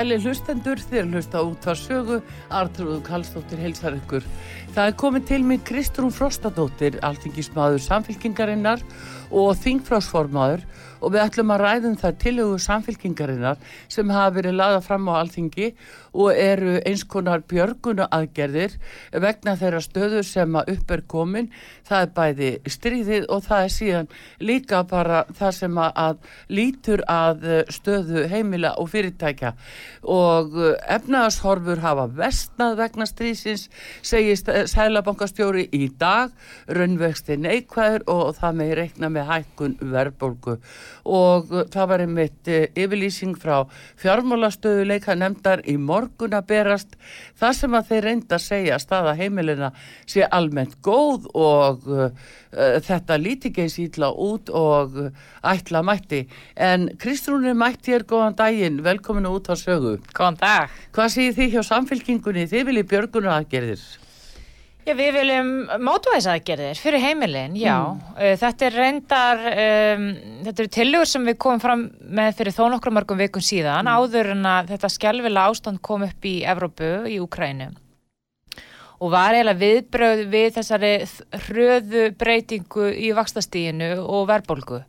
Sæli hlustendur þér hlusta út á sögu, Artrúðu Kallstóttir heilsar ykkur. Það er komið til mig Kristrún Frostadóttir, alþingismadur samfélkingarinnar og þingfrásformaður og við ætlum að ræðum það tilögu samfélkingarinnar sem hafa verið laða fram á alþingi og eru eins konar björgunu aðgerðir vegna þeirra stöður sem að upp er komin. Það er bæði stríðið og það er síðan líka bara það sem að, lítur að stöðu heimila og fyrirtækja. Og efnaðashorfur hafa vestnað vegna stríðsins segist sælabankastjóri í dag. Raunvexti neikvæður og það með reikna með hækkun verðbólgu. Og það var einmitt yfirlýsing frá fjármálastöðuleika nefndar í morgun að berast það sem að þeir reynda að segja að staða heimilina sé almennt góð og uh, þetta líti geins ítla út og uh, ætla mætti. En Kristrún er mætti hér góðan daginn. Velkominu út á sögu. Góðan dag. Hvað segir þið hjá samfélkingunni? Þið viljið björgunar aðgerðir Já, við viljum mótvæðisaðgerðir fyrir heimilin, já. Mm. Þetta er reyndar, um, þetta eru tilugur sem við komum fram með fyrir þó nokkru mörgum vikum síðan, mm. áður en að þetta skjálfila ástand kom upp í Evrópu, í Ukrænu. Og var eiginlega viðbröð við þessari hröðu breytingu í vakstastíginu og verðbólgu.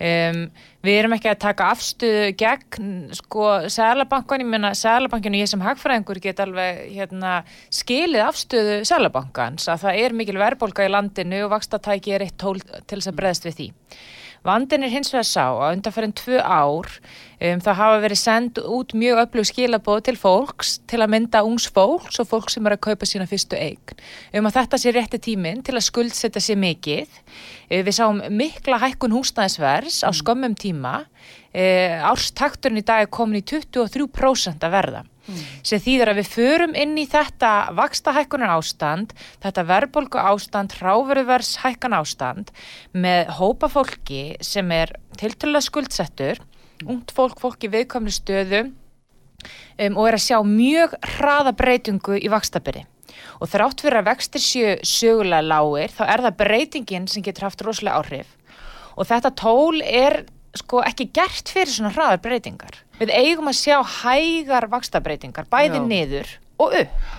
Um, við erum ekki að taka afstuðu gegn sko Sælabankan, ég menna Sælabankan og ég sem hagfræðingur get alveg hérna, skilið afstuðu Sælabankans að það er mikil verðbólka í landinu og vakstatæki er eitt tól til þess að breðast við því. Vandin er hins vegar sá að undanferðin tvö ár um, það hafa verið sendt út mjög öflug skilabóð til fólks til að mynda ungs fólks og fólk sem er að kaupa sína fyrstu eign um að þetta sé rétti tíminn til að skuldsetja sér mikið. Um, við sáum mikla hækkun húsnæðisvers á skömmum tíma. Um, árstakturinn í dag er komin í 23% að verða mm. sem þýðir að við förum inn í þetta vakstahækkunar ástand, þetta verðbólku ástand, hráveruverðs hækkan ástand með hópa fólki sem er tiltölulega skuldsettur, ungt fólk, fólki viðkomni stöðu um, og er að sjá mjög hraða breytingu í vakstaberi. Og þrátt fyrir að vextir séu sögulega lágir, þá er það breytingin sem getur haft rosalega áhrif. Og þetta tól er sko ekki gert fyrir svona hraðar breytingar. Við eigum að sjá hægar vakstabreitingar, bæði Já. niður og upp.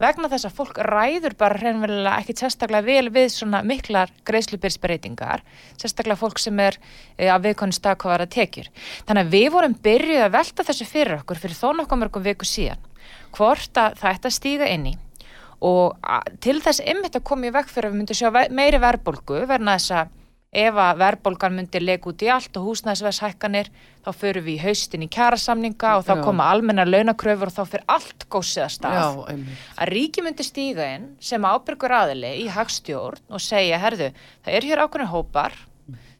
Vegna þess að fólk ræður bara hreinverulega ekki sérstaklega vel við svona miklar greiðslubyrgsbreytingar, sérstaklega fólk sem er e, að viðkonni stakkaðara tekjur. Þannig að við vorum byrjuð að velta þessu fyrir okkur fyrir þó nokkuð mörgum viku síðan, hvort að það ætti að stíga inn í og til þess ymmit að koma í vekk fyrir að við myndum sjá meiri verðbólgu verna þess að ef að verðbólgan myndir lega út í allt og húsnæðsverðshækkanir þá förum við í haustin í kjærasamninga og þá Já. koma almenna launakröfur og þá fyrir allt góðsið að stað. Já, að ríki myndir stíga inn sem ábyrgur aðili í hagstjórn og segja, herðu, það er hér ákveðin hópar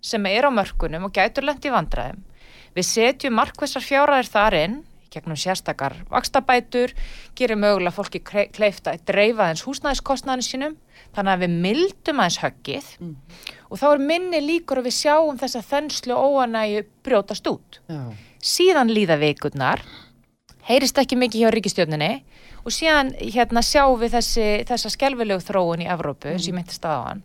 sem er á mörkunum og gætur lengt í vandræðum. Við setjum markvæsar fjáraðir þar inn gegnum sérstakar vakstabætur gerir mögulega fólki kleifta að dreifa þess húsnæðiskostnaðinu sínum þannig að við mildum aðeins höggið mm. og þá er minni líkur að við sjáum þess að þennslu óanægu brjótast út Já. síðan líða veikurnar heyrist ekki mikið hjá ríkistjóninni og síðan hérna sjáum við þessi, þessa skelvilegu þróun í Evrópu mm. sem myndi staðan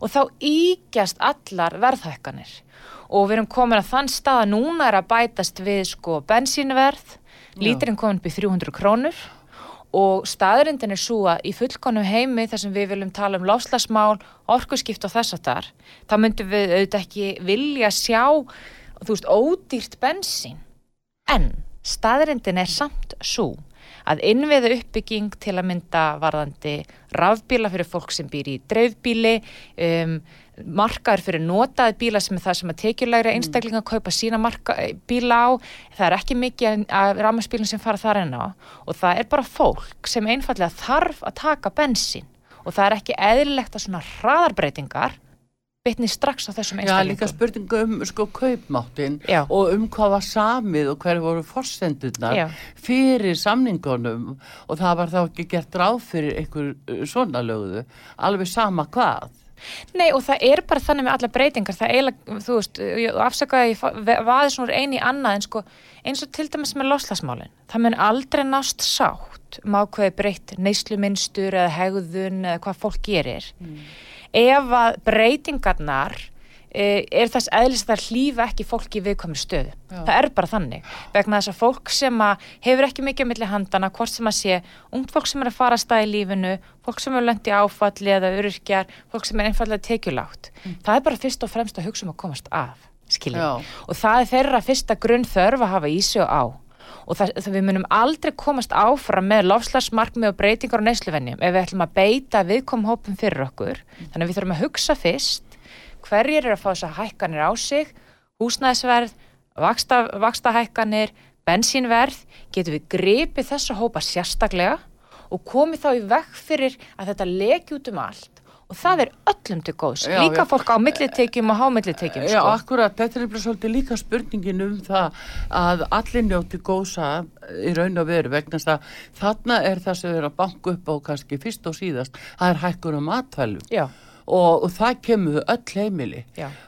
og þá ígjast allar verðhækkanir og við erum komin að þann stað að núna er að bætast við sko bensínverð lítirinn komin upp í 300 krónur og staðurindin er svo að í fullkonum heimi þar sem við viljum tala um lofslagsmál, orkuskipt og þess að þar þá myndum við auðvitað ekki vilja sjá, þú veist, ódýrt bensín. En staðurindin er samt svo að innviða uppbygging til að mynda varðandi rafbíla fyrir fólk sem býr í dreifbíli um markaður fyrir notaði bíla sem er það sem að tekjulegri mm. einstaklinga að kaupa sína marka, eh, bíla á það er ekki mikið af rámasbílum sem fara þar enná og það er bara fólk sem einfallega þarf að taka bensin og það er ekki eðlilegt að svona hraðarbreytingar bitni strax á þessum Já, líka einstaklingum. spurningu um sko kaupmáttin Já. og um hvað var samið og hver voru forsendurnar Já. fyrir samningunum og það var þá ekki gert ráð fyrir einhver uh, svona lögðu, alveg sama hvað. Nei og það er bara þannig með alla breytingar, það eiginlega, þú veist, afsakaði að ég fa- ve- vaði svona í annað en sko eins og til dæmis með loslasmálin, það mun aldrei nást sátt um ákveði breytt neysluminstur eða hegðun eða hvað fólk gerir. Ef að breytingarnar er þess eðlis að það hlýfa ekki fólki í viðkomur stöðu. Já. Það er bara þannig. Vegna þess að fólk sem að hefur ekki mikið á milli handana, hvort sem að sé ungt fólk sem er að fara að stað í lífinu, fólk sem er löndi áfalli eða öryrkjar, fólk sem er einfallega tekjulátt. Það er bara fyrst og fremst að hugsa um að komast af, skiljið. Og það er þeirra fyrsta grunn þörf að hafa í sig og á. Og það, það við munum aldrei komast áfram með lofslagsmarkmið og breytingar á neysluvenjum ef við ætlum að beita viðkom hópum fyrir okkur. Þannig að við þurfum að hugsa fyrst hverjir eru að fá þessar hækkanir á sig, húsnæðisverð, vaksta, vakstahækkanir, bensínverð, getum við gripið þessa hópa sérstaklega og komið þá í vekk fyrir að þetta leki út um allt og það er öllum til góðs, Já, líka já. fólk á millitekjum og hámillitekjum Já, sko. akkurat, þetta er svolítið líka spurningin um það að allir njóti gósa í raun og veru vegna þess að þarna er það sem erum að banka upp á kannski fyrst og síðast, það er hækkun á matfælum Já, og, og það kemur öll heimili.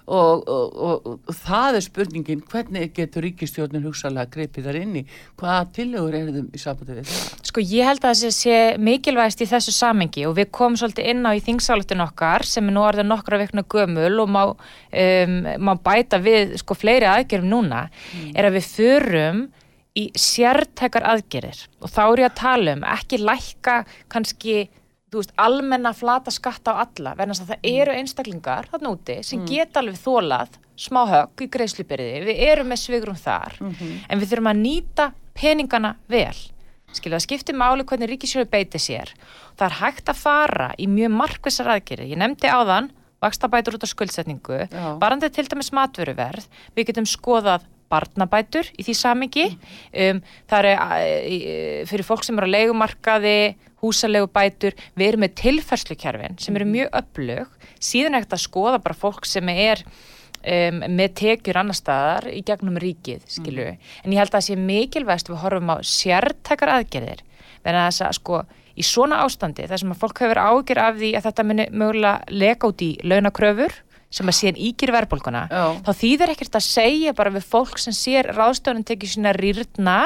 Og, og, og, það er spurningin hvernig getur ríkistjórnin hugsalega greipið þar inn í? Hvaða tillegur er þeim í sambandi við það? Sko ég held að það sé mikilvægst í þessu samengi og við komum svolítið inn á í þingsáletun okkar sem er nú orðið nokkra vikna gömul og má, um, má bæta við sko fleiri aðgerðum núna er að við förum í sértækar aðgerðir. Og þá er ég að tala um ekki lækka kannski þú veist, almenna flata skatta á alla verðan að það eru einstaklingar þarna úti sem geta alveg þólað smá högg í greiðslubyrði, við erum með svigrum þar en við þurfum að nýta peningana vel. Skilja, það skiptir máli hvernig ríkisjóðu beiti sér. Það er hægt að fara í mjög markvissar aðgerði, ég nefndi áðan vakstabætur út á skuldsetningu. Já. varandi til dæmis matvöruverð við getum skoðað barnabætur í því samingi um, það er uh, fyrir fólk sem eru á leigumarkaði húsalegu bætur, við erum með tilfærslukerfin sem eru mjög öflug. Síðan er þetta að skoða bara fólk sem er um, með tekjur annar staðar í gegnum ríkið, skilju en ég held að það sé mikilvægst við horfum á sértækar aðgerðir. Verðan þess að sko í svona ástandi þar sem að fólk hefur ágjör af því að þetta muni mögulega leka út í launakröfur sem að síðan íkir verðbólguna Já. þá þýðir ekkert að segja bara við fólk sem sér ráðstöðunum tekið sína rýrna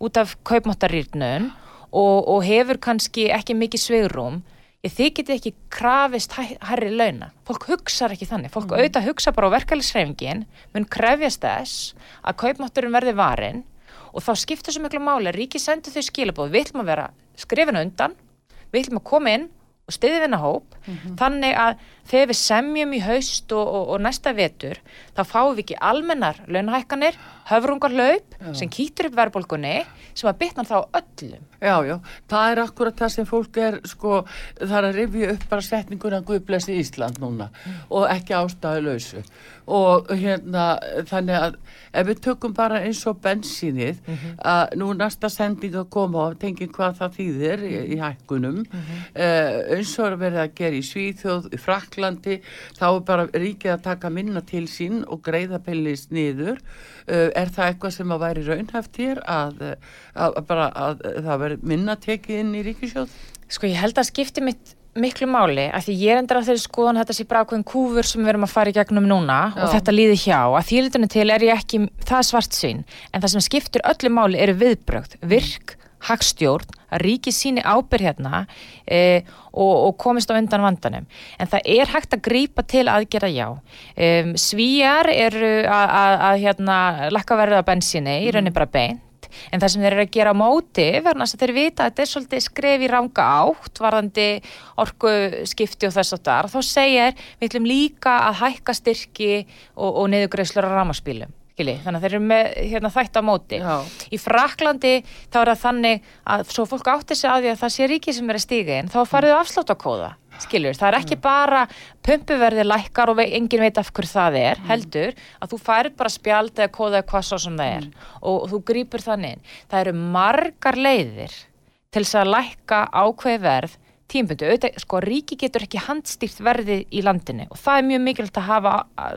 út af kaupmáttarýrnun og, og hefur kannski ekki mikið sveigrum þið getið ekki krafist hæ- hærri launa. Fólk hugsar ekki þannig, fólk auðvitað hugsa bara á verkefælisreifingin mun krefjast þess að kaupmátturinn verði varin og þá skiptir svo miklu máli að ríki sendur þau skilabóð, við ætlum að vera skrifinu undan, við ætlum að koma inn og stiði vinna hóp, þannig að þegar við semjum í haust og, og, og næsta vetur, þá fáum við ekki almennar launahækkanir, höfrungar laup sem kýtur upp verðbólgunni sem að bitna þá öllum. Já, já, það er akkurat það sem fólk er, sko, það er að rifja upp bara setninguna Guðblessi Ísland núna og ekki ástæðu lausu. Og hérna, þannig að ef við tökum bara eins og bensínið, að nú næsta sending að koma og tengið hvað það þýðir í, í hækkunum, uh, eins og er verið að gera í Svíþjóð, í Fraklandi, þá er bara ríkið að taka minna til sín og greiða pellist niður. Uh, er það eitthvað sem að væri raunhæft hér að, að, að bara að það veri minna tekið inn í ríkisjóð? Sko ég held að skipti mitt miklu máli að því ég er endur á þeirri skoðan að þetta sé bara ákveðin kúfur sem við erum að fara í gegnum núna og Já. þetta líði hjá að þýlitunum til er ég ekki það svart sín en það sem skiptir öllu máli eru viðbrögð, virk, hagstjórn að ríki síni ábyrð hérna e, og, og komist á undan vandanum. En það er hægt að grípa til aðgerða já. Um, svíjar eru að, að, að hérna lakka verða bensíni í rauninni bara beint. En það sem þeir eru að gera á móti verðan að þeir vita að þetta er svolítið skref í ranga átt varðandi orku skipti og þess að þar þá segir við ætlum líka að hækka styrki og, og niðurgreislur á rámaspílum skilji, þannig að þeir eru með hérna, þætt á móti. Já. í Fraklandi þá er það þannig að svo fólk átti sig að því að það sé ríki sem er að stíga inn þá farið afslátt á kóða skiljur, það er ekki bara pumpuverði lækkar og engin veit af hver það er heldur að þú færir bara spjald eða kóða eða hvað svo sem það er og, þú grýpur þannig það eru margar leiðir til þess að lækka ákveði verð tímbundu, auðvitað, sko, ríki getur ekki handstýrt verðið í landinu og það er mjög mikilvægt að hafa,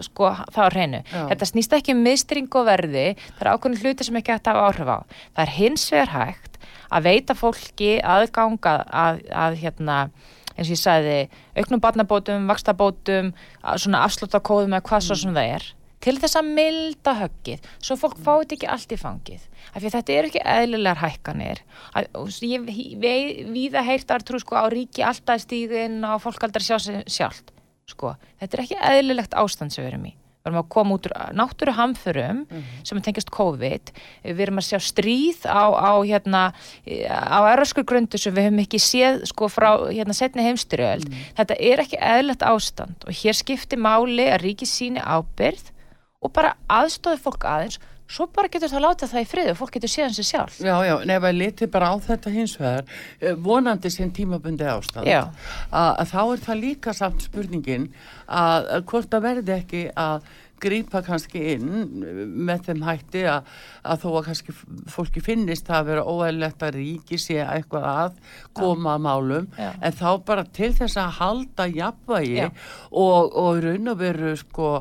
sko, það á hreinu. Já. Þetta snýst ekki um miðstring og verði, það er ákveðin hluti sem ekki hægt að hafa áhrif á. Það er hins vegar hægt að veita fólki aðganga að, að, hérna, eins og ég sagði, auknum barnabótum, vakstabótum, svona afsláttakóðum eða hvað svo sem það er til þess að milda höggið svo fólk fáið ekki allt í fangið. Af því að þetta eru ekki eðlilegar hækkanir. Að, ég við, við að heyrt að trú sko á ríki alltaf stíðin og fólk aldrei sjá sig sjálft sko, þetta er ekki eðlilegt ástand sem við erum í. Við erum að koma út úr náttúru hamförum sem er tengjast COVID. Við erum að sjá stríð á, á hérna, á eraskur grundu sem við höfum ekki séð sko frá hérna setni heimstyrjöld þetta er ekki eðlilegt ástand og hér skiptir máli að ríki síni ábyrð og bara aðstóði fólk aðeins svo bara getur það látað það í frið og fólk getur séðan sér sjálf Já, já, nefn að liti bara á þetta hins vegar, eh, vonandi sem tímabundi ástand, að, að þá er það líka samt spurningin að, að hvort það verði ekki að grípa kannski inn eh, með þeim hætti að, að þó að kannski fólki finnist það að vera óæðilegt að ríki sé eitthvað að koma að málum, Já. en þá bara til þess að halda jafnvægi og, og raun og veru sko,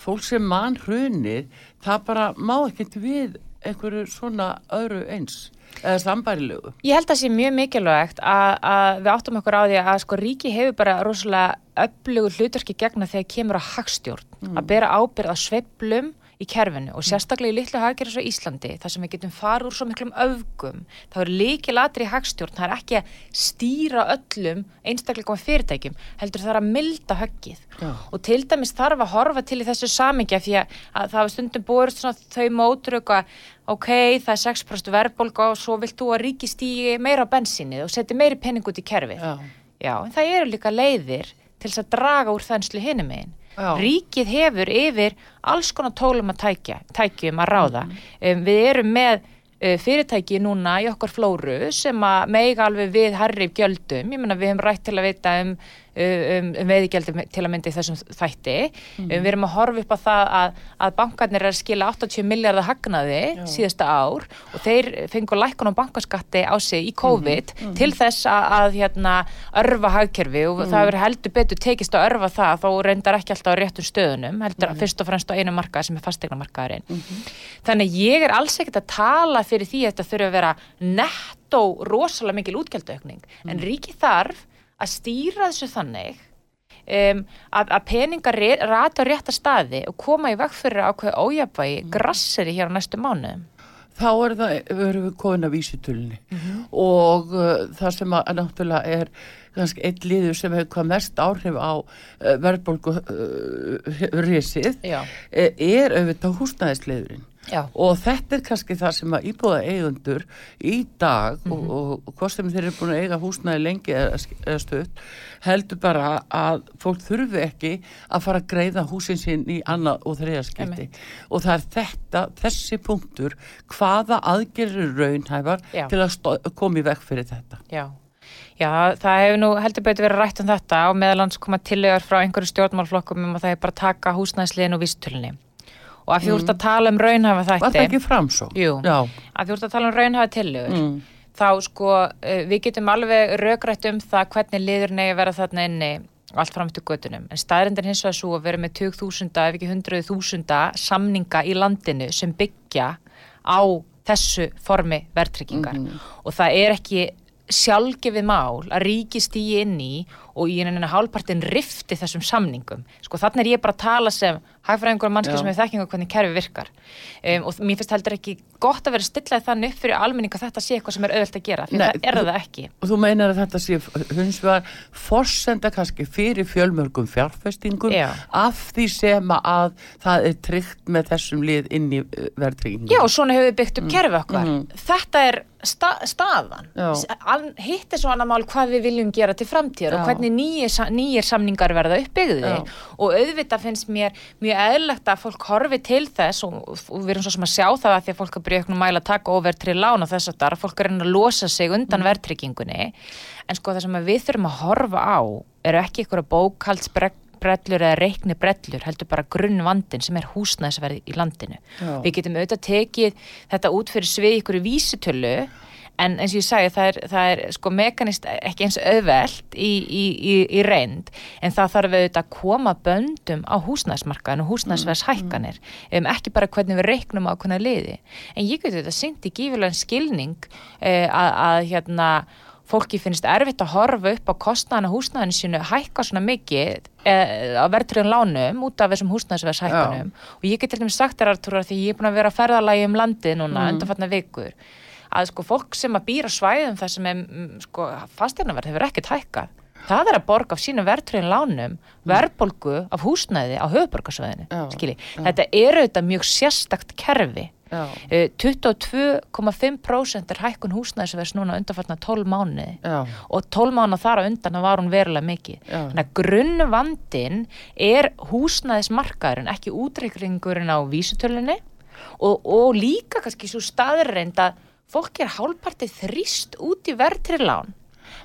fólk sem mann hrunið, það bara má ekkert við einhverju svona öðru eins eða sambærilegu. Ég held að það sé mjög mikilvægt að, að við áttum okkur á því að sko ríki hefur bara rosalega öflugur hlutverki gegna þegar kemur á hagstjórn að bera ábyrð á sveiflum í kerfinu og sérstaklega í litlu hagkerfi svo Íslandi þar sem við getum farið úr svo miklum öfgum þá er líkilatri í hagstjórn það er ekki að stýra öllum einstaklega fyrirtækjum heldur það er að milda höggið Já. og til dæmis þarf að horfa til í þessu samingja því að, að það var stundum búið þau mótrök að ok, það er 6% verðbólga og svo vilt þú að ríki stígi meira á bensinnið og setja meiri penning út í kerfið. Já. Já, en það eru líka leiðir til þess að draga úr þenslu hinum megin. Já. Ríkið hefur yfir alls konar tólum að tækja, tækjum að ráða. Um, við erum með uh, fyrirtæki núna í okkar flóru sem að meiga alveg við herri gjöldum. Ég meina við hefum rætt til að vita um, um, um veiðigjaldum til að mynda í þessum þætti. Um, við erum að horfa upp á það að, að bankarnir er að skila 80 miljardar hagnaði síðasta ár og þeir fengur lækkun á bankaskatti á sig í COVID til þess að, að hérna, örfa hagkerfi og það verður heldur betur tekist að örfa það þó reyndar ekki alltaf á réttum stöðunum heldur fyrst og fremst á einu markaði sem er fastegnamarkaðurinn þannig að ég er alls ekkert að tala fyrir því að þetta þurfi að vera nettó rosalega mikil útgjaldaukning en ríki þarf að stýra þessu þannig um, að, að peningar rata á rétta staði og koma í veg fyrir ákveð ójafvægi grasseri hér á næstu mánuðum. Þá er það, verðum við komin að vísitölunni. Og uh, það sem að, náttúrulega er kannski einn liður sem hefur hvað mest áhrif á uh, verðbólgu uh, risið eh, er auðvitað húsnæðisliðurinn. Já. Og þetta er kannski það sem að íbúða eigundur í dag og, og, og hvað sem þeir eru búin að eiga húsnæði lengi eða, eða stöð heldur bara að fólk þurfi ekki að fara að greiða húsin sín í annað og þriðaskipti og það er þetta, þessi punktur hvaða aðgerir raunhæfar Já. til að koma í vekk fyrir þetta. Já. Já, það hefur nú heldur betur verið rætt um þetta og meðalans koma tillegar frá einhverju stjórnmálflokkum um að það er bara að taka húsnæðsliðin og vísitölunni. Og að úr að tala um raunhafa Var það þætti, ekki framsó? Jú. Já. að að tala um raunhafa tillegur, Mm. þá sko uh, við getum alveg rökrætt um það hvernig liður negi að vera þarna inni allt fram til göttunum. En staðrindin hins vegar svo að vera með 20.000 ef ekki 100.000 samninga í landinu sem byggja á þessu formi verðtryggingar og það er ekki sjálfgefið mál að ríki stýi inn í og í einhvern hálfpartin rifti þessum samningum. Sko þannig er ég bara að tala sem hagfræðingur og mannskið Já. sem hefur þekkingu á hvernig kerfi virkar. Um, og mér finnst heldur ekki gott að vera stillaði þannig upp fyrir almenning að þetta sé eitthvað sem er auðvelt að gera, því Nei, það er þú- það ekki. Og þú meinar að þetta sé hins vegar forsenda kannski fyrir fjölmörgum fjárfestingum Já. af því sem að það er tryggt með þessum lið inn í verðtryggingum. Já, og svona hefur við byggt upp kerfi okkar. Þetta er sta staðan. Já. Hitt er svo annar mál hvað við viljum gera til framtíðar og Já. Hvernig nýjir, nýjir samningar verða uppbyggði Já. og auðvitað finnst mér mjög eðlilegt að fólk horfi til þess og, og við erum svo sem að sjá það að því að fólk er eitthvað mæla að taka overtrið lán og þess að það fólk er að að losa sig undan mm. verðtryggingunni en sko það sem að við þurfum að horfa á eru ekki eitthvað bókaldsbrellur eða reikni brellur heldur bara grunnvandin sem er húsnæðisverði í landinu Já. við getum auðvitað tekið þetta út fyrir svið ykkur vísitölu en eins og ég sagði það er, það er sko mekanist ekki eins auðvelt í, í, í, í reynd. En það þarf auðvitað að koma böndum á húsnæðismarkaðin og húsnæðisverðshækkanir. Um, ekki bara hvernig við reiknum á hvernig liði. En ég geti þetta syngt í gífilegan skilning eh, að, að hérna fólki finnst erfitt að horfa upp á kostnaðan á húsnæðinu sínu hækka svona mikið e, á verðtriðan lánum út af þessum húsnæðisverðshækkanum og ég get til dæmis sagt þér Artúra því ég er búin að vera að ferðalagi um landið núna mm. undanfatna vikur að sko fólk sem að býra svæðum þar sem er sko fasteignaverð hefur ekkert hækkað það er að borga af sínu verðtriðan lánum verðbolgu af húsnæði á höfuborgarsvæðinu þetta er auðvitað mjög sérstakt kerfi. 22,5% eh, er hækkun húsnæðisverðs núna undanfarnar 12 mánuði Já. og 12 mánuð þar á undan var hún verulega mikið. Þannig að grunnvandin er húsnæðismarkaðurinn, ekki útreikringurinn á vísutölunni og, og líka kannski svo staðurreind að fólk er hálfpartið þrýst út í verðtrilán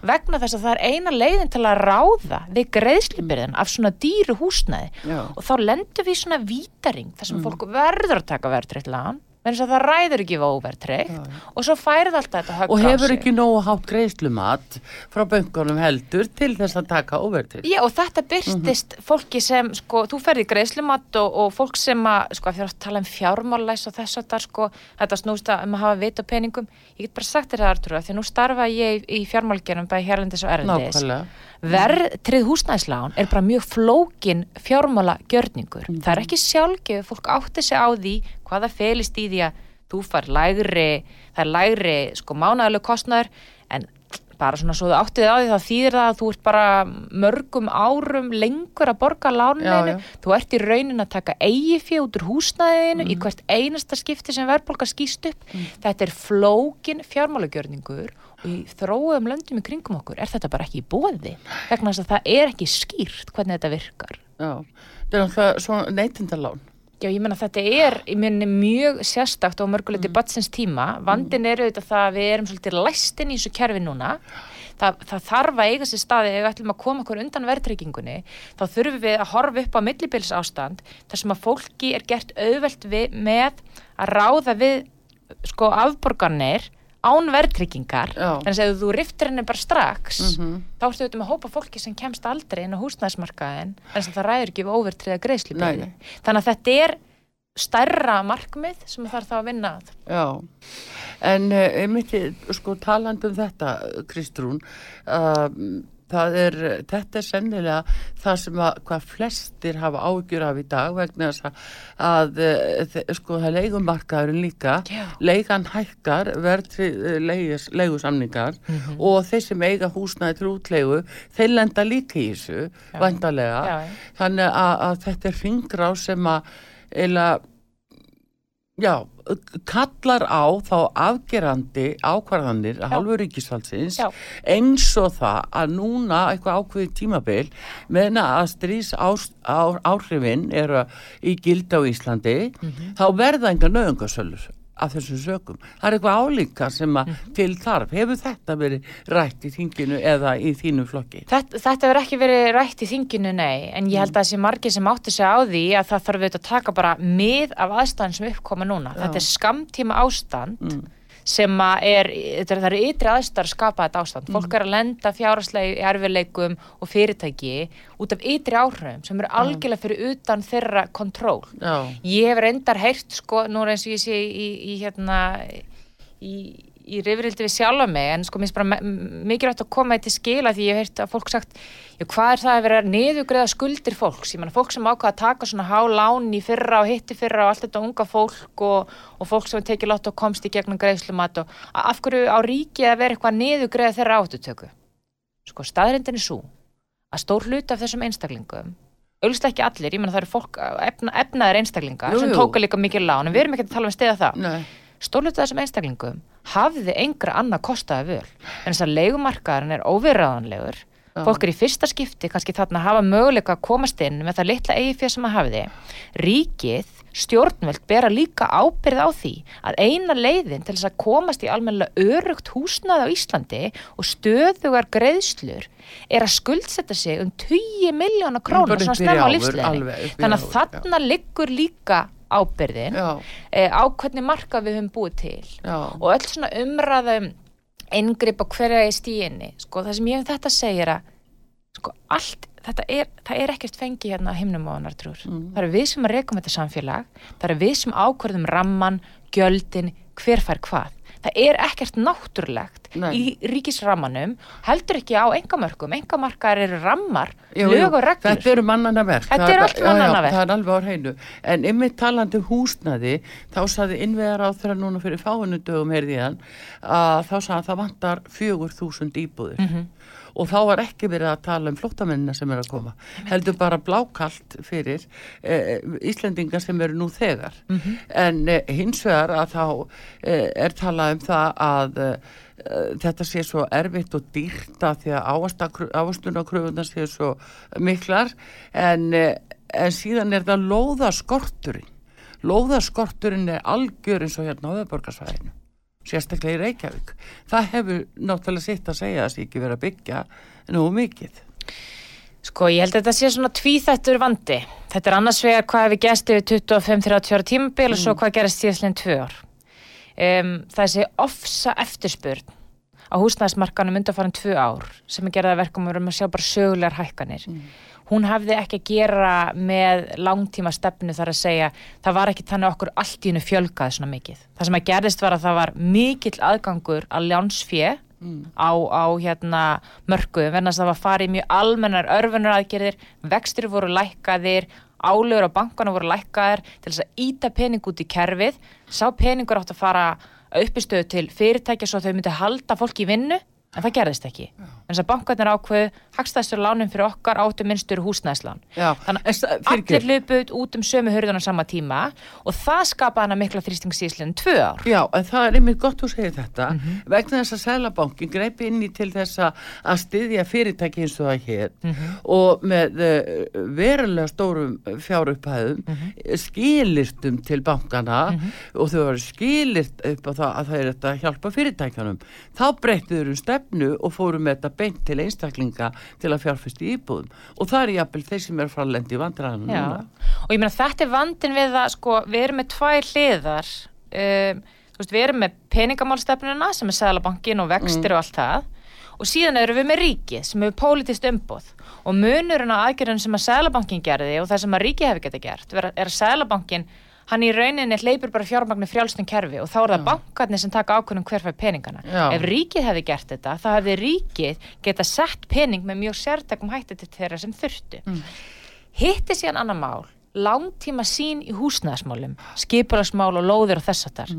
vegna þess að það er eina leiðin til að ráða við greiðslipirðin af svona dýru húsnæði Já. og þá lendur við svona vítaring þar sem mm. fólk verður að taka verðtriðlan menn að það ræður ekki óvertreykt og svo færið alltaf þetta högg á sig. Og hefur ekki nógu hátt greiðslumat frá böngunum heldur til þess að taka óvertreykt. Já og þetta byrstist mm -hmm. fólki sem, sko, þú ferði greiðslumat og, og fólk sem að, sko, að tala um fjármálæs og þess að það, sko, þetta snúst að um að hafa vit og peningum. Ég get bara sagt þér það, Artur, því nú starfa ég í, í fjármálgerðum bæði hérlendis og erlendis. Nákvæmlega verðtrið húsnæðislán er bara mjög flókin fjármála gjörningur. Mm. Það er ekki sjálfgefið, fólk átti sig á því hvaða felist í því að þú far lægri, það er lægri sko mánæðileg kostnæður en bara svona svo þú áttið á því þá þýðir það að þú ert bara mörgum árum lengur að borga láninu, þú ert í raunin að taka eigi fyrir út úr húsnæðinu mm. í hvert einasta skipti sem verðbolga skýst upp. Mm. Þetta er flókin fjármálagjörningur og í þróum löndum í kringum okkur er þetta bara ekki í bóði vegna þess að það er ekki skýrt hvernig þetta virkar. Já, þetta er alltaf svona neytindalán Já, ég menna þetta er í minni mjög sérstakt og mörguleiti mm. batsins tíma. Vandin mm. er auðvitað það að við erum svolítið læstin í þessu kerfi núna. Það, það þarf að eiga sér staði ef við ætlum að koma okkur undan verðtryggingunni. Þá þurfum við að horfa upp á millibils ástand þar sem að fólki er gert auðvelt við, með að ráða við sko afborgarnir án verðtryggingar þannig að ef þú riftir henni bara strax mm -hmm. þá ertu auðvitað með að hópa fólki sem kemst aldrei inn á húsnæðismarkaðin að það ræður ekki við óvertriða greiðslipili þannig að þetta er stærra markmið sem þarf þá að vinna að. Já, en uh, myndi, sko talandum þetta Kristrún uh, Er, þetta er sennilega það sem að hvað flestir hafa ágjur af í dag vegna þess að, að eh, sko það leigumarkaðurinn líka yeah. leigan hækkar verðri eh, leigusamningar mm -hmm. og þeir sem eiga húsnaði til útlegu þeir lenda líka í þessu yeah. vandarlega yeah. þannig að, að þetta er fingrá sem að eila já kallar á þá afgerandi ákvarðanir að halvu ríkisfaldsins eins og það að núna eitthvað ákveði tímabil meðan að strís áhrifin eru í gild á Íslandi mm -hmm. þá verða enga nöðungasölur af þessum sökum. Það er eitthvað álíka sem að mm. til þarf. Hefur þetta verið rætt í þinginu eða í þínu flokki? Þetta, þetta verið ekki verið rætt í þinginu, nei, en ég held að þessi margir sem átti sig á því að það þarf við að taka bara mið af aðstæðan sem uppkoma núna. Já. Þetta er skamtíma ástand mm sem er, það eru ytri aðstar að skapa þetta ástand. Mm. Fólk er að lenda fjárhastlegi erfileikum og fyrirtæki út af ytri áhrifum sem eru algjörlega fyrir utan þeirra kontról. Ég hef reyndar heyrt, sko, nú eins og ég sé í, í hérna, í í rifrildi við sjálfa mig en sko mér finnst bara mikilvægt að koma þetta til skila því ég hef heyrt að fólk sagt hvað er það að vera niðugriða skuldir fólks? Ég menna fólk sem ákvaða að taka svona há lán í fyrra og hitti fyrra og allt þetta unga fólk og, og fólk sem tekið lott og komst í gegnum greiðslumat og af hverju á ríki að vera eitthvað niðugriða þeirra áttutöku sko staðrindin er svo að stór hlut af þessum einstaklingum auðvitað ekki allir, ég menna það eru fólk efna, efnaðir einstaklingar jú, jú. sem tóka líka mikið lán en við erum ekki að tala um stiða það. Nei stórluta þessum einstaklingum hafði engra annað kostaði völ. En þess að leikumarkaðarinn er óvirraðanlegur fólk er í fyrsta skipti kannski þarna að hafa möguleika að komast inn með það litla eigi fyrir sem að hafi þið. Ríkið, stjórnveld bera líka ábyrð á því að eina leiðin til þess að komast í almennilega örugt húsnaði á Íslandi og stöðugar greiðslur er að skuldsetta sig um 20 miljónar krónur svona snemma á lífsleginni þannig að þarna liggur líka ábyrðin eh, á hvernig marka við höfum búið til Já. og öll svona umræðum inngrip á hverja í stíinni sko, það sem ég um þetta segir að sko, allt, þetta er, það er ekkert fengi hérna á himnum og annar trúr Mm. það eru við sem rekum þetta samfélag það eru við sem ákvörðum ramman gjöldin, hver fær hvað það er ekkert náttúrulegt Nei. í ríkisrammanum heldur ekki á engamörkum, engamarkar eru rammar Jú, lög og reglur Þetta eru mannana verk. Þetta Það- er allt mannanna verk. Það er alveg á hreinu. En ymmið talandi um húsnaði, þá saði innvegar á þeirra núna fyrir fáinu dögum hann, að þá saði að það vantar fjögur þúsund íbúðir. Mhm. Og þá var ekki verið að tala um flottamennina sem er að koma. Heldur bara blákalt fyrir eh, Íslendingar sem eru nú þegar. Mhm. En eh, hins vegar að þá eh, er talað um það að þetta sé svo erfitt og dýrt að því að ávastunarkröfunar sé svo miklar en, en síðan er það lóðaskorturinn lóðaskorturinn er algjör eins og hérna á öðborgarsvæðinu sérstaklega í Reykjavík það hefur náttúrulega sitt að segja að það sé ekki verið að byggja nú mikið Sko, ég held að þetta sé svona tvíþættur vandi. Þetta er annars vegar hvað hefur gæst yfir 25-30 ára tímabil og svo hvað gerist síðastleginn tvö ár. Um, þessi ofsa eftirspurn á húsnæðismarkanum undanfarin tvö ár sem er gerða verkum um að sjá bara sögulegar hækkanir. Hún hafði ekki að gera með langtíma stefnu þar að segja það var ekki þannig að okkur allt í hennu fjölgaði svona mikið. Það sem að gerðist var að það var mikill aðgangur að ljánsfjö á, á hérna mörkuðum verðan að það var farið í mjög almennar örfunar aðgerðir, vextir voru lækkaðir, álögur á bankana voru lækkaðir til þess að íta pening út í kerfið, sá peningur átt að fara uppistöðu til fyrirtækja svo þau myndi halda fólk í vinnu en það gerðist ekki. En þess að bankarnir ákveðu hagstæðstur lánum fyrir okkar áttu minnstur húsnæðslán. Já, Þannig að allir hlupuð út um sömu hurðun á sama tíma og það skapaði hana mikla þrýstingsíslinn tvö ár. Já, en það er einmitt gott að segja þetta Mhm. vegna þess að Sælabankin greipi inn í til þess að styðja fyrirtæki eins og það hér Mhm. og með uh, verulega stórum fjárupphæðum Mhm. skilirtum til bankana og þau varu skilirt upp á það að það er þetta að hjálpa fyrirtækjanum þá breyttuður um stefnu og fórum með þetta beint til einstaklinga til að fjárfæst í íbúðum. Og það er jafnvel þeir sem er fralendi í núna. Og ég meina þetta er vandin við að sko, við erum með tvær hliðar um, veist, við erum með peningamálstefnuna sem er Sælabankin og vextir og allt það. Og síðan erum við með ríkið sem hefur pólitist umboð. Og munurinn á aðgerðin sem að Sælabankin gerði og það sem að ríkið hefur geta gert er er að Sælabankin hann í rauninni hleypur bara fjármagnu frjálstum kerfi og þá er það bankarnir sem taka ákvörðum hver fær peningana. Já. Ef ríkið hefði gert þetta, þá hefði ríkið geta sett pening með mjög sértakum hætti til þeirra sem þurftu. Hitti síðan annar mál, langtíma sín í húsnæðismálum, skipulagsmál og lóðir og þess að þar.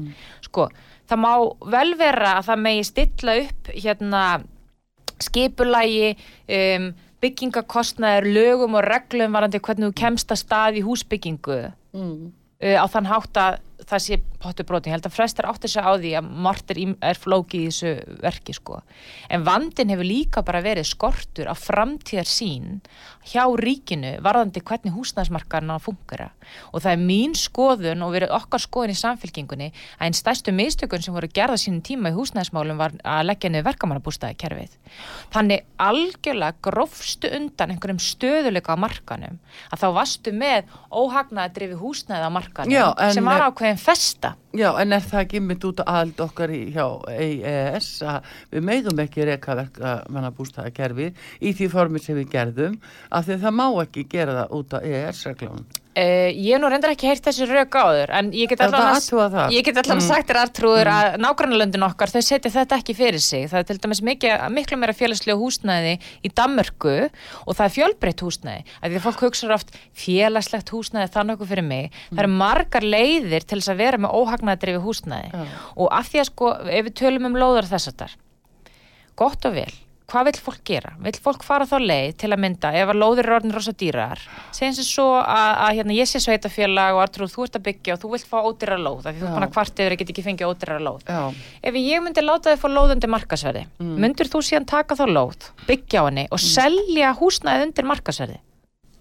Sko, það má vel vera að það megi stilla upp hérna skipulagi, um, byggingakostnaður, lögum og reglum varandi hvernig þú kemst að stað í húsbyggingu mm. Uh, á þann hátt að það sé pottu brotin. Ég held að flestar átti sig á því að margt er, er flókið í þessu verki sko. En vandin hefur líka bara verið skortur á framtíðar sín hjá ríkinu varðandi hvernig húsnæðismarkaðan að fungera. Og það er mín skoðun og verið okkar skoðun í samfélkingunni að einn stærstu mistökun sem voru gerða sínum tíma í húsnæðismálum var að leggja niður verkamannabústaði kerfið. Þannig algjörlega grófstu undan einhverjum stöðuleika á markanum að þá varstu með óhagnaðadrifi húsnæði á markanum Já, sem var ákveðin festa. Já, en er það ekki mynd út að aðald okkar í, hjá EES að við megum ekki reyka verka mannabústaða kerfið í því formi sem við gerðum af því að það má ekki gera það út af EES-reglunum. Uh, ég hef nú reyndar ekki heyrt þessi rauk áður en ég get allan Mm. sagt þér artrúður að nágrannalöndin okkar þau setja þetta ekki fyrir sig. Það er til dæmis mikið, miklu meira félagslega húsnæði í Danmörku og það er fjölbreytt húsnæði. Að því að fólk hugsa oft félagslegt húsnæði þannig okkur fyrir mig. Það eru margar leiðir til þess að vera með óhagnadrifi húsnæði. Og af því að sko ef við tölum um lóðar þessatar gott og vel hvað vill fólk gera? Vill fólk fara þá leið til að mynda ef að lóðir eru orðin rosa dýrar segjum sem svo að, að hérna, ég sé sveitafélag og Artrúð, þú ert að byggja og þú vilt fá ódýra lóð af því þú er bara hvart yfir að geta ekki fengið ódýra lóð. Já, ef ég myndi láta þið fá lóð undir markasverði Mm. myndir þú síðan taka þá lóð byggja á henni og selja húsnæði undir markasverði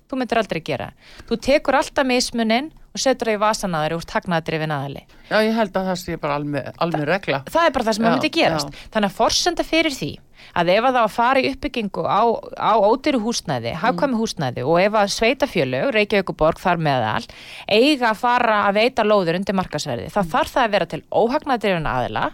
þú myndir aldrei gera. Þú tekur alltaf mismunin og setur það í vasanaður og úr taknaðadrifin aðali já, ég held að það sé bara alveg, alveg regla. það er bara það sem Já, myndi gerast. þannig að forsenda fyrir því að ef að það var að fara í uppbyggingu á, á ódýru húsnæði, hagkvæmi húsnæði og ef að sveitafjölug, Reykjavík og Borg þar meðal, eiga að fara að veita lóður undir markasverði, þá þarf það að vera til óhagnadrifin aðila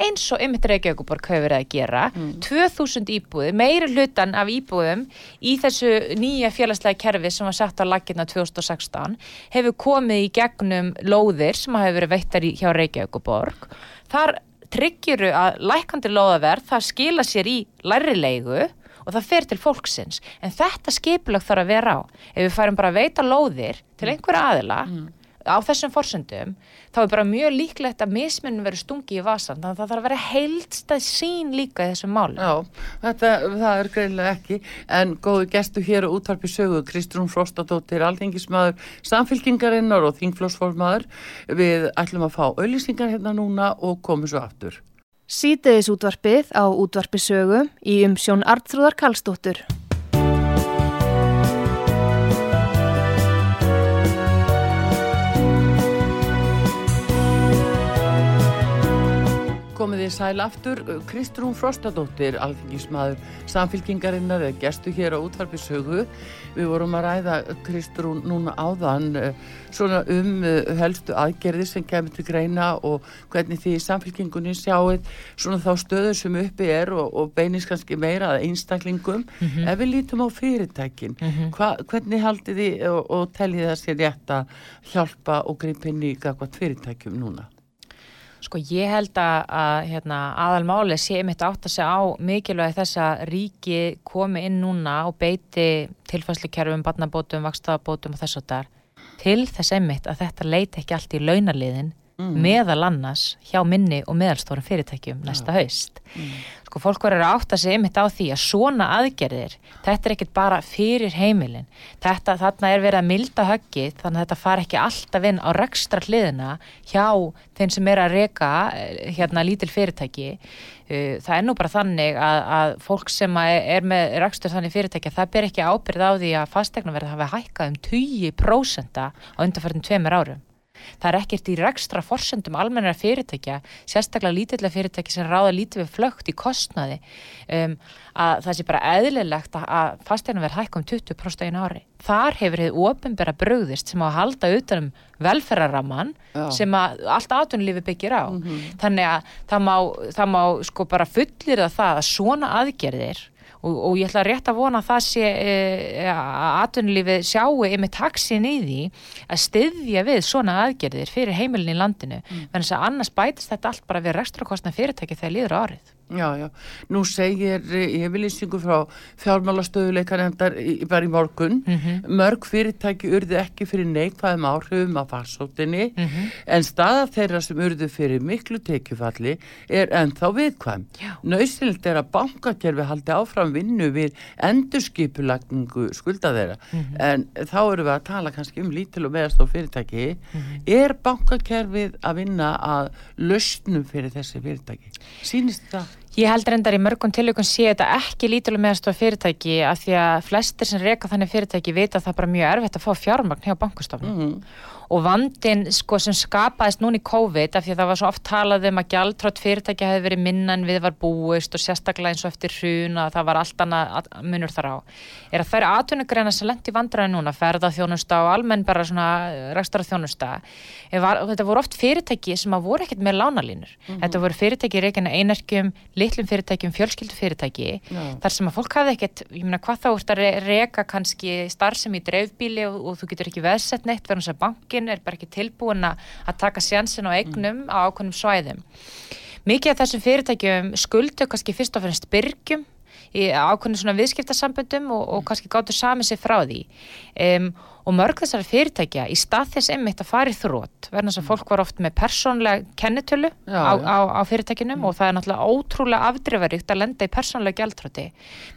eins og ymmit Reykjavíkuborg hefur verið að gera. Mm. 2000 íbúði, meiri hlutan af íbúðum í þessu nýja félagslega kerfi sem var sett á lakirna 2016 hefur komið í gegnum lóðir sem hefur verið veittar hjá Reykjavíkuborg þar tryggjuru að lækandi lóðaverð það skila sér í lærilegu og það fer til fólksins. En þetta skipulag þarf að vera á. Ef við færum bara að veita lóðir til einhverja aðila mm á þessum forsöndum þá er bara mjög líklegt að mismunum verið stungi í vasan þannig að það þarf að vera heilstað sín líka í þessum máli Já, þetta, það er greinlega ekki. En góðu gestu hér og útvarpi sögu Kristrún Frostadóttir, alþengismadur samfélkingarinnar og þingflósformaður við ætlum að fá auðlýsingar hérna núna og komum svo aftur. Sýteðis útvarpið á útvarpi sögu í umsjón Artrúðar Kallstóttur þið sæl aftur. Kristrún Frostadóttir, alþingismadur samfélkingarinnar, er gestu hér á útvarpi sögu. Við vorum að ræða Kristrún núna áðan eh, svona um eh, helstu aðgerði sem kemur til greina og hvernig því samfélkingunni sjáuð svona þá stöður sem uppi er og, og beinist kannski meira að einstaklingum. Mm -hmm. Ef við lítum á fyrirtækin, mm -hmm. hva, hvernig haldið þið og, og tellið það sér rétt að hjálpa og gripinni í gagvat fyrirtækjum núna? Sko ég held að, að hérna, aðalmáli sé mitt átt að segja á mikilvægi þess að ríki komi inn núna og beiti tilfæslikerfum, barnabótum, vakstafabótum og þess að það er til þess einmitt að þetta leiti ekki allt í launaliðin mm. meðal annars hjá minni og meðalstórum fyrirtækjum næsta ja. haust. Mm sko fólk verður að átta sig ymitt á því að svona aðgerðir, þetta er ekkit bara fyrir heimilin, þetta þarna er verið að milda höggið þannig að þetta far ekki alltaf inn á rekstra hliðina hjá þeim sem er að reyka eh, hérna lítil fyrirtæki uh, það er nú bara þannig að, að fólk sem er með rekstur þannig fyrirtæki það ber ekki ábyrð á því að fastegna verður að hafa hækkað um 20% á undarfærtum tveimur árum Það er ekkert í rekstra forsendum almennara fyrirtækja, sérstaklega lítillega fyrirtæki sem ráða lítið við flögt í kostnaði um, að það sé bara eðlilegt að fasteina verð hækka um 20% einu ári. Þar hefur hefur ofinbæra bröðist sem á að halda utanum velferraramman sem að allt aðtunlífi byggir á. Mm -hmm. Þannig að það má, það má sko bara fullir það að svona aðgerðir og, og ég ætla rétt að vona að það sé e, að atvinnulífið sjáu yfir taksin í því að styðja við svona aðgerðir fyrir heimilin í landinu mm. en þess að annars bætist þetta allt bara við rekstrakostna fyrirtæki þegar líður árið Já, já, nú segir vil ístingu frá fjármálastöðuleikarendar bara í morgun mm -hmm. mörg fyrirtæki urði ekki fyrir neikvæðum áhrifum af farsóttinni mm -hmm. en staða þeirra sem urði fyrir miklu tekjufalli er ennþá viðkvæm. Nauðsynlt er að bankakerfi haldi áfram vinnu við endurskipulagningu skulda þeirra mm -hmm. en þá eru við að tala kannski um lítil og meðast á fyrirtæki. Mhm. Er bankakerfið að vinna að lausnum fyrir þessi fyrirtæki? Sýnist það? Ég held reyndar í mörgum tilökun sé þetta ekki lítilega meðastof fyrirtæki af því að flestir sem reyka þannig fyrirtæki vita að það er bara mjög erfitt að fá fjármagn hjá bankastofnum. Mm -hmm og vandin sko sem skapaðist núni í COVID af því að það var svo oft talað um að gjaldtrátt fyrirtæki hefði verið minnan við var búist og sérstaklega eins og eftir hrun að það var allt annað munur þar á er að það er aðtunugreina sem lendi vandraði núna ferða þjónusta og almenn bara svona rækstara þjónusta var, þetta voru oft fyrirtæki sem að voru ekkert með lánalínur mm -hmm. þetta voru fyrirtæki reygin að einarkjum litlum fyrirtækjum, fjölskyldu fyrirtæki yeah. þar sem að fólk hafði ekkert, ég meina hvað þá bankinn er bara ekki tilbúin að taka sjansin á eignum mm. á ákveðnum svæðum. Mikið af þessum fyrirtækjum skuldu kannski fyrst og fremst byrgjum í ákveðinu svona viðskiptarsamböndum og, og kannski gáttu sami sig frá því um, og mörg þessari fyrirtækja í stað þess einmitt að fara í þrótt verðan þess að fólk var oft með persónlega kennitölu já, á, á, á fyrirtækinum mm. og það er náttúrulega ótrúlega afdrifaríkt að lenda í persónlega gæltróti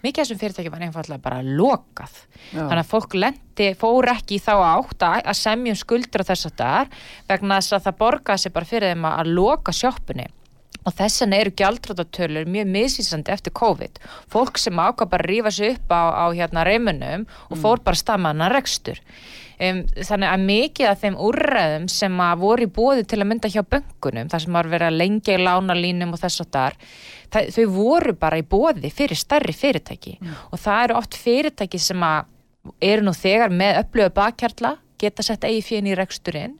mikið þessum fyrirtækjum var einfallega bara lokað já. þannig að fólk lendi, fór ekki í þá átt að semjum skuldur á þess að það er vegna þess að það borgaði sig bara fyrir þeim að loka sjóppunni og þess vegna eru gjaldrótatölur mjög misvísandi eftir COVID. Fólk sem ákvað bara að rífa sig upp á, á hérna reymunum og fór bara stamaðan að rekstur. Um, þannig að mikið af þeim úrræðum sem að voru í bóði til að mynda hjá böngunum þar sem var verið að lengja í lánalínum og þess og þar það, þau voru bara í bóði fyrir starri fyrirtæki. Mm. og það eru oft fyrirtæki sem að eru nú þegar með upplöfu bakkjarla geta sett eigi fjön í reksturinn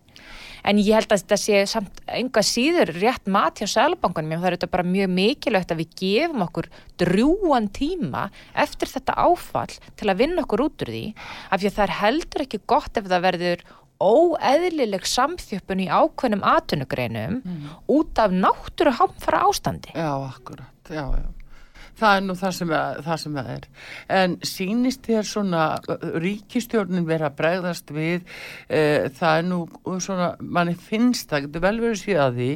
en ég held að þetta sé samt enga síður rétt mat hjá Sælabankunum, það er þetta bara mjög mikilvægt að við gefum okkur drjúan tíma eftir þetta áfall til að vinna okkur út úr því, af því að það er heldur ekki gott ef það verður óeðlileg samþjöppun í ákveðnum atvinnugreinum mm. út af náttúru hamfara ástandi. Já, akkurat, já, já. Það er nú það sem, að, það sem að er. En sínist þér svona ríkistjórnin vera að bregðast við, e, það er nú svona, manni finnst, það getur vel verið síðan því,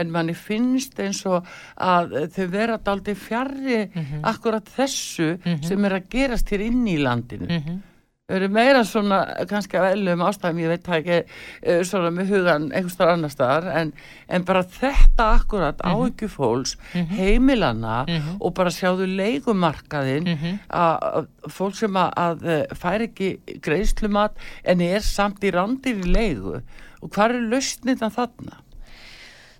en manni finnst eins og að þau vera daldi fjarrri mm -hmm. akkurat þessu mm -hmm. sem er að gerast hér inn í landinu. -hmm eru meira svona kannski af ellum ástæðum, ég veit það ekki uh, svona með hugan einhverstar annar staðar en, en bara þetta akkurat mm -hmm. áhyggjufólks, mm -hmm. heimilana mm -hmm. og bara sjáðu leikumarkaðin mhm. að fólk sem að, að eh, fær ekki greiðslumat en er samt í randir í leigu og hvað er lausnit að þarna?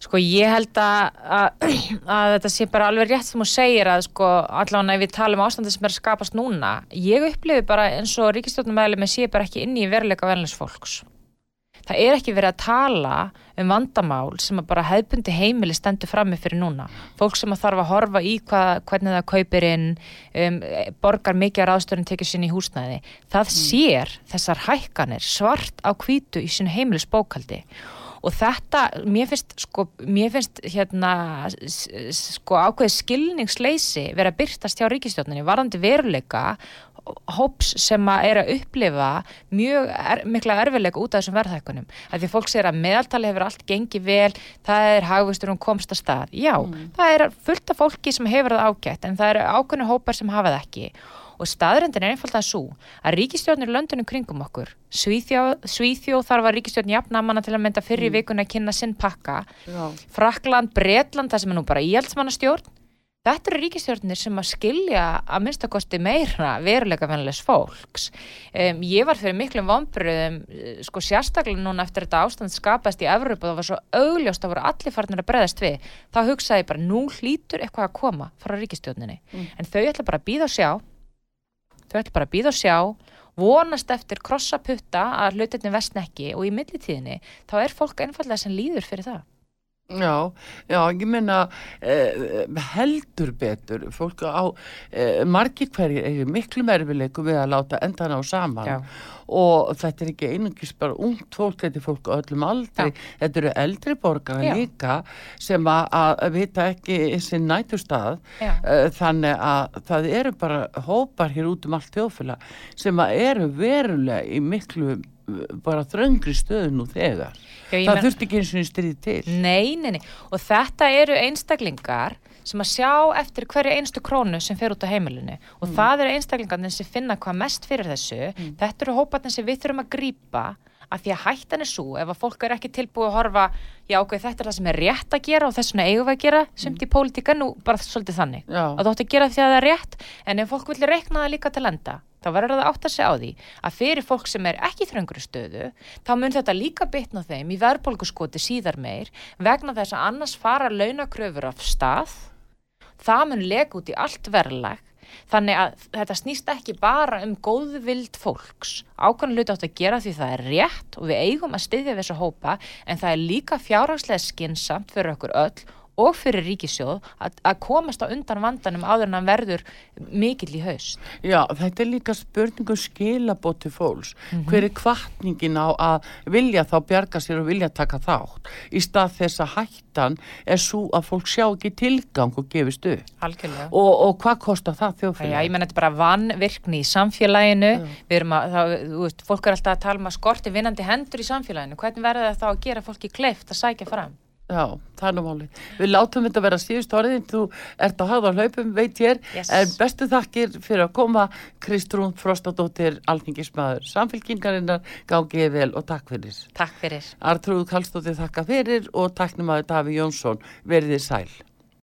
Sko ég held að, að, að þetta sé bara alveg rétt sem þú segir að sko allavega ef við talum um ástandi sem er að skapast núna, ég upplifi bara eins og ríkistjóðnumæli með sé bara ekki inn í veruleika venlis fólks. Það er ekki verið að tala um vandamál sem að bara hefbundi heimili stendur frammi fyrir núna. Fólk sem að þarf að horfa í hvað, hvernig það kaupir inn, um, borgar mikið ráðstöðun tekið sín í húsnæði. Það sér þessar hækkanir svart á kvítu í sín heimilisbókaldi og þetta, mér finnst sko, mér finnst hérna sko ákveði skilningsleisi vera byrtast hjá ríkistjóninni varðandi veruleika hóps sem að er að upplifa mjög er, mikla erfilega út af þessum verðhækkunum. Því fólk segir að meðaltali hefur allt gengið vel, það er hagvistur og komst að stað, já, mm. það er fullt af fólki sem hefur það ágætt en það eru ákveðinu hópar sem hafa það ekki. og staðrendin er einfalda að svo að ríkistjórnir löndunum kringum okkur Svíþjóð, Svíþjóð þarf að ríkistjórn jafnamanna til að mynda fyrir mm. vikuna að kynna sinn pakka Já. Frakland, Bretland það sem er nú bara íhaldsmannastjórn Þetta eru ríkistjórnir sem að skilja að minnstakosti meira veruleika vennilegs fólks. Um, ég var fyrir miklum vonbröðum, eh, sko sérstaklega núna eftir þetta ástand skapast í Evropa, það var svo augljóst að voru allir farnir að breðast við. Þá hugsaði ég bara, nú hlýtur eitthvað að koma frá ríkistjórninni. Mm. En þau ætla bara að býða og sjá þau ætla bara að býða og sjá. Vonast eftir krossaputta að hlutinni vestnekki og í millitíðinni þá er fólk einfallega sem líður fyrir það Já, já, ég menna eh, heldur betur. Fólk á eh, margir hverjir miklu merfileiku við að láta endan á saman. Já. Og þetta er ekki einungis bara ungt fólk, þetta er fólk á öllum aldri. Ja. þetta eru eldri borgara Já. líka sem að, vita ekki sinn nætustad eh, þannig að það eru bara hópar hér út um allt þjóðfjöla sem að eru verulega í miklu bara þröngri stöðu nú þegar Já, það men... þurft ekki eins og stríð til Nei, nei, nei, og þetta eru einstaklingar sem að sjá eftir hverju einstu krónu sem fer út á heimilinu og mm. það eru einstaklingarnir sem finna hvað mest fyrir þessu mm. þetta eru hóparnir sem við þurfum að grýpa að því að hættan er svo ef að fólk er ekki tilbúið að horfa já ok, þetta er það sem er rétt að gera og þess vegna eigum við að gera sumt mm. í pólitíka nú bara svolítið þannig já. að þú ætti að gera því að það er rétt en ef fólk vilja rekna það líka til enda þá verður það átt að segja á því að fyrir fólk sem er ekki þröngru stöðu þá mun þetta líka bitna þeim í verðbólkuskoti síðar meir vegna þess að annars fara launakröfur af stað. Það mun lega út í allt verðlag. Þannig að þetta snýst ekki bara um góðvild fólks. Ákvæmlega hluti átt að gera því það er rétt og við eigum að styðja þessu hópa en það er líka fjárhagslega skinsamt fyrir okkur öll og fyrir ríkisjóð að, að komast á undan vandanum áður en hann verður mikill í haust. Já, þetta er líka spurningum skilabóti fólks. Mm -hmm. Hver er kvartningin á að vilja þá bjarga sér og vilja taka þátt í stað þess að hættan er svo að fólk sjá ekki tilgang og gefist upp. Algjörlega. Og, og hvað kostar það þjóðfélagi? Já, ég menn þetta er bara vannvirkni í samfélaginu. Já. Við erum að, það, þú veist, fólk er alltaf að tala um að skorti vinnandi hendur í samfélaginu. Hvernig verður það þá að gera fólki kleift að sækja fram? Já, það er nú máli. Við látum þetta vera síðust orðin, þú ert á hafða hlaupum, veit ég, yes. en bestu þakkir fyrir að koma Kristrún Frostadóttir, alþingismæður, samfélkingarinnar, gáðið vel og takk fyrir. Takk fyrir. Artrúð Kallstóttir þakka fyrir og takknum að Daví Jónsson verðið sæl.